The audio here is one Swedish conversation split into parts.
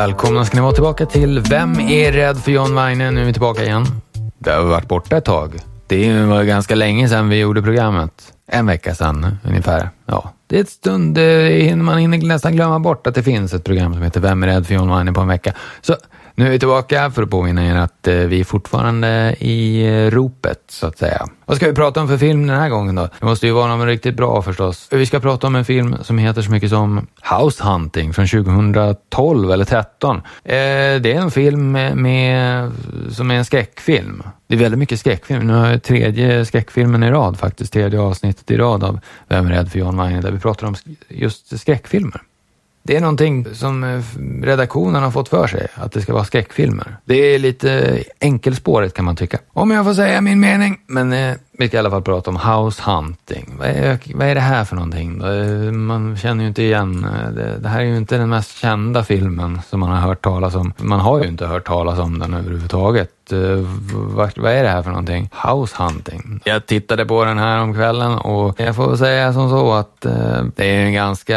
Välkomna ska ni vara tillbaka till Vem är rädd för John Weine? Nu är vi tillbaka igen. Det har varit borta ett tag. Det var ganska länge sedan vi gjorde programmet. En vecka sedan ungefär. Ja, det är ett stund, man hinner nästan glömma bort att det finns ett program som heter Vem är rädd för John Weine på en vecka. Så nu är vi tillbaka för att påminna er att eh, vi är fortfarande i eh, ropet, så att säga. Vad ska vi prata om för film den här gången då? Det måste ju vara något riktigt bra förstås. Vi ska prata om en film som heter så mycket som House Hunting från 2012 eller 2013. Eh, det är en film med, som är en skräckfilm. Det är väldigt mycket skräckfilm. Nu har jag tredje skräckfilmen i rad faktiskt, tredje avsnittet i rad av Vem är rädd för John Wayne, där vi pratar om just skräckfilmer. Det är någonting som eh, redaktionen har fått för sig, att det ska vara skräckfilmer. Det är lite enkelspåret kan man tycka. Om jag får säga min mening. Men eh, vi ska i alla fall prata om House Hunting. Vad är, vad är det här för någonting? Man känner ju inte igen. Det, det, här är ju inte den mest kända filmen som man har hört talas om. Man har ju inte hört talas om den överhuvudtaget. Eh, vad, vad är det här för någonting? House Hunting. Jag tittade på den här om kvällen och jag får säga som så att eh, det är en ganska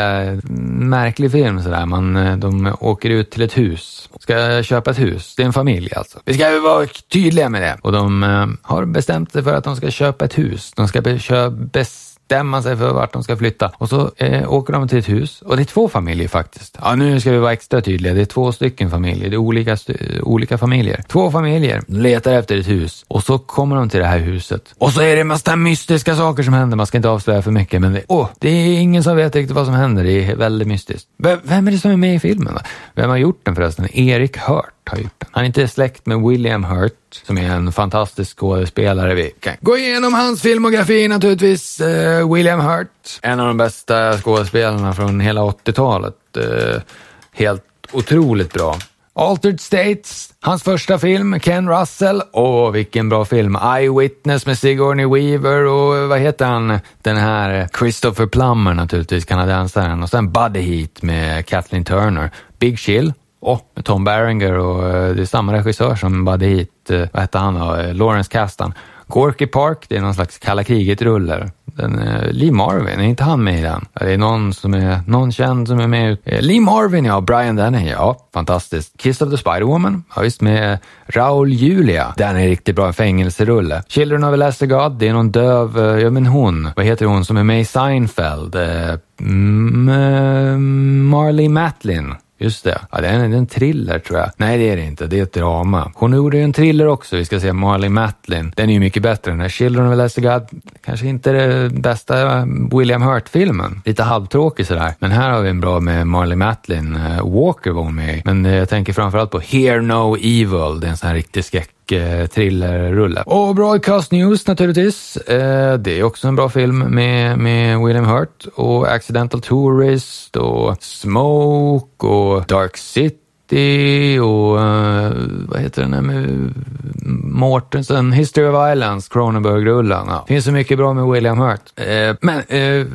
märklig film sådär. Man, eh, de åker ut till ett hus. Ska köpa ett hus. Det är en familj alltså. Vi ska vara tydliga med det. Och de har bestämt sig för att de ska köpa köpa ett hus. De ska bestämma sig för vart de ska flytta. Och så eh, åker de till ett hus. Och det är två familjer faktiskt. Ja, nu ska vi vara extra tydliga. Det är två stycken familjer. Det är olika, olika familjer. Två familjer letar efter ett hus. Och så kommer de till det här huset. Och så är det en massa mystiska saker som händer. Man ska inte avslöja för mycket, men det, oh, det är ingen som vet riktigt vad som händer. Det är väldigt mystiskt. Vem är det som är med i filmen? Vem har gjort den förresten? Erik Hört? Hurt-typen. Han är inte släkt med William Hurt som är en fantastisk skådespelare. Vi kan gå igenom hans filmografi naturligtvis. Uh, William Hurt, en av de bästa skådespelarna från hela 80-talet. Uh, eh, helt otroligt bra. Altered States, hans första film, Ken Russell. Åh, vilken bra film. Eyewitness med Sigourney Weaver och vad heter han, den här Christopher Plummer naturligtvis, kanadensaren. Och sen Buddy Heat med Kathleen Turner. Big Chill, och med Tom Berenger och eh, det är samma regissör som Buddy Heat, eh, vad hette han då, eh, Lawrence Kasdan. Gorky Park, det är någon slags kalla kriget-rulle. Lee Marvin, är inte han med i den? Det är någon, som är, någon känd som är med. Lee Marvin, ja. Brian Denny, ja. Fantastiskt. Kiss of the Spider-Woman, ja visst med Raul Julia. Den är riktigt bra, fängelserulle. Children of a Lesser God, det är någon döv, ja men hon, vad heter hon som är med i Seinfeld? Eh, mm, Marley Matlin. Just det. Ja, det är en, en thriller tror jag. Nej, det är det inte. Det är ett drama. Hon gjorde ju en thriller också. Vi ska se Marley Matlin. Den är ju mycket bättre. Den här Children of Lesser God, kanske inte den bästa eh, William Hurt-filmen. Lite halvtråkig sådär. Men här har vi en bra med Marley Matlin. Eh, Walker var hon med Men eh, jag tänker framförallt på Hear No Evil. Det är en sån här riktig skräck Eh, thrillerrulle. Och Broadcast News naturligtvis. Eh, det är också en bra film med, med William Hurt och Accidental Tourist och Smoke och Dark City City och uh, vad heter den här med Mortensen, History of Violence, Cronenberg-rullen. Ja. Finns så mycket bra med William Hurt. Uh, men uh,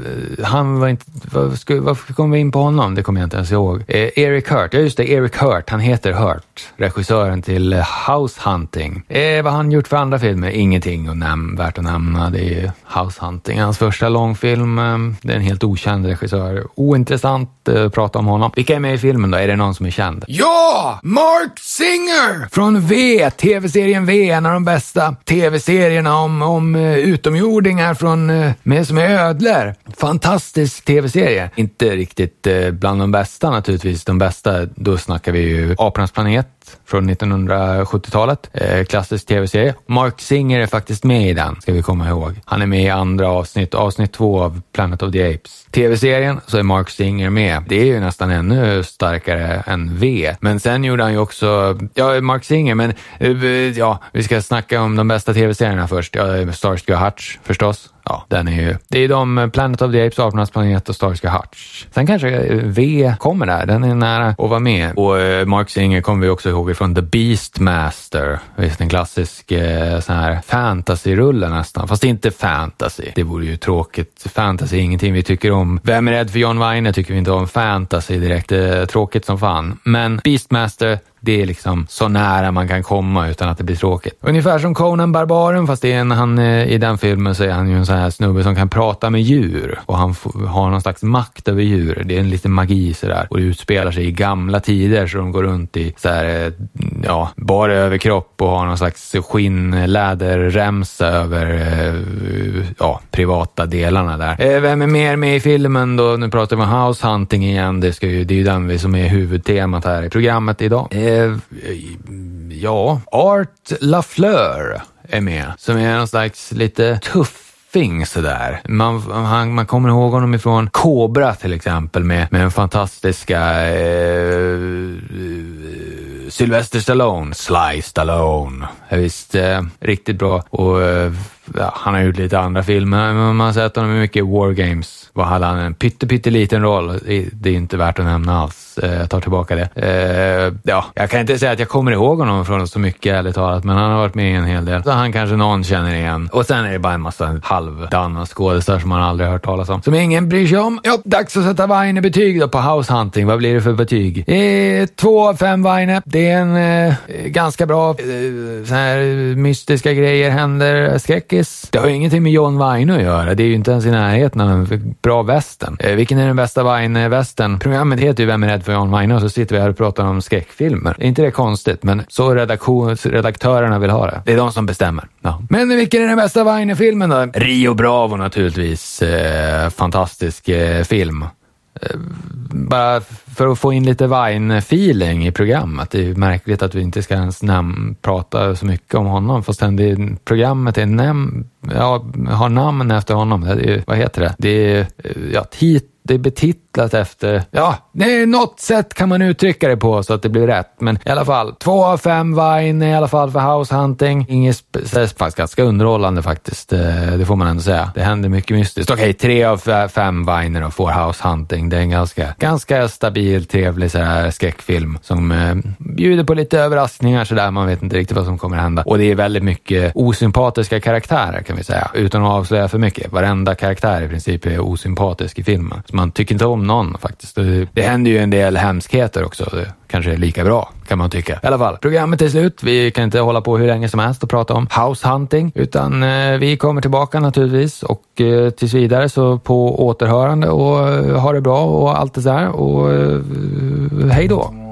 han var inte, var, varför kom vi in på honom? Det kommer jag inte ens ihåg. Eric Hurt, ja just det, Eric Hurt, han heter Hurt. Regissören till House Hunting. vad har han gjort för andra filmer? Ingenting och näm värt att nämna. Det är House Hunting, hans första långfilm. det är en helt okänd regissör. Ointressant att prata om honom. Vilka är med i filmen då? Är det någon som är känd? Ja! Mark Singer! Från V, tv-serien V, en av de bästa tv-serierna om, om uh, utomjordingar från, uh, med som är ödlor. Fantastisk tv-serie. Inte riktigt uh, bland de bästa naturligtvis. De bästa, då snackar vi ju Apornas planet från 1970-talet. Eh, klassisk tv-serie. Mark Singer är faktiskt med i den, ska vi komma ihåg. Han är med i andra avsnitt, avsnitt två av Planet of the Apes. Tv-serien så är Mark Singer med. Det är ju nästan ännu starkare än V. Men sen gjorde han ju också, ja, Mark Singer, men eh, ja, vi ska snacka om de bästa tv-serierna först. Ja, Starsky och Hutch förstås. Ja, den är ju... Det är de eh, Planet of the Apes, Apornas planet och Stariska Hutch. Sen kanske eh, V kommer där. Den är nära att vara med. Och eh, Mark Singer kommer vi också ihåg från The Beastmaster. Visst, en klassisk eh, sån här fantasy-rulle nästan. Fast inte fantasy. Det vore ju tråkigt. Fantasy är ingenting vi tycker om. Vem är rädd för John Weiner tycker vi inte om. Fantasy direkt. Eh, tråkigt som fan. Men Beastmaster det är liksom så nära man kan komma utan att det blir tråkigt. Ungefär som Conan Barbaren, fast det är en, han, eh, i den filmen så är han ju en sån här snubbe som kan prata med djur och han har någon slags makt över djur. Det är en liten magi sådär och det utspelar sig i gamla tider så de går runt i så här, eh, ja, bara överkropp och har någon slags skinnläderremsa över eh, ja, privata delarna där. Eh, vem är mer med i filmen då? Nu pratar vi om House Hunting igen. Det, ska ju, det är ju den som är huvudtemat här i programmet idag. Eh, ja, Art Lafleur är med, som är någon slags lite tuffing sådär. Man, han, man kommer ihåg honom ifrån Cobra till exempel med, med den fantastiska eh, Sylvester Stallone, Sly Stallone. Ja, visst, eh, riktigt bra. Och eh, ja, han har gjort lite andra filmer, men man har sett honom i mycket War Games vad hade han en pytteliten roll. Det är inte värt att nämna alls. Eh, jag tar tillbaka det. Eh, ja, jag kan inte säga att jag kommer ihåg honom från så mycket ärligt talat, men han har varit med i en hel del. Så han kanske någon känner igen. Och sen är det bara en massa halvdana skådisar som man aldrig hört talas om. Som ingen bryr sig om. Ja, dags att sätta Weine betyg då på House Hunting. Vad blir det för betyg? Eh, två av fem Weine. Det är en eh, ganska bra, eh, så här mystiska grejer händer, Skräck skräckis. Det har ju ingenting med John Wine att göra. Det är ju inte ens i närheten av en bra västen. Eh, vilken är den bästa Vine-västern? Programmet heter ju Vem är rädd för John Wine och så sitter vi här och pratar om skräckfilmer. Är inte det konstigt? Men så redaktörerna vill ha det. Det är de som bestämmer. Ja. Men vilken är den bästa Wine-filmen då? Rio Bravo naturligtvis. Eh, fantastisk eh, film. Eh, bara för att få in lite Vine-feeling i programmet. Det är märkligt att vi inte ska ens nam prata så mycket om honom, fast det, programmet är nam ja, har namn efter honom. Det är, vad heter det? Det är eh, ja, tit det är letat efter, ja, det är något sätt kan man uttrycka det på så att det blir rätt. Men i alla fall, två av fem Vine i alla fall för House Hunting. Inget faktiskt ganska underhållande faktiskt, eh, det får man ändå säga. Det händer mycket mystiskt. Okej, okay, tre av fem Viner och får House Hunting. Det är en ganska, ganska stabil, trevlig så här skräckfilm som eh, bjuder på lite överraskningar sådär. Man vet inte riktigt vad som kommer att hända. Och det är väldigt mycket osympatiska karaktärer kan vi säga, utan att avslöja för mycket. Varenda karaktär i princip är osympatisk i filmen. Så man tycker inte om någon faktiskt. Det, det händer ju en del hemskheter också. Det kanske är lika bra, kan man tycka. I alla fall, programmet är slut. Vi kan inte hålla på hur länge som helst och prata om house hunting, utan eh, vi kommer tillbaka naturligtvis och eh, tills vidare så på återhörande och eh, ha det bra och allt det där och eh, hej då!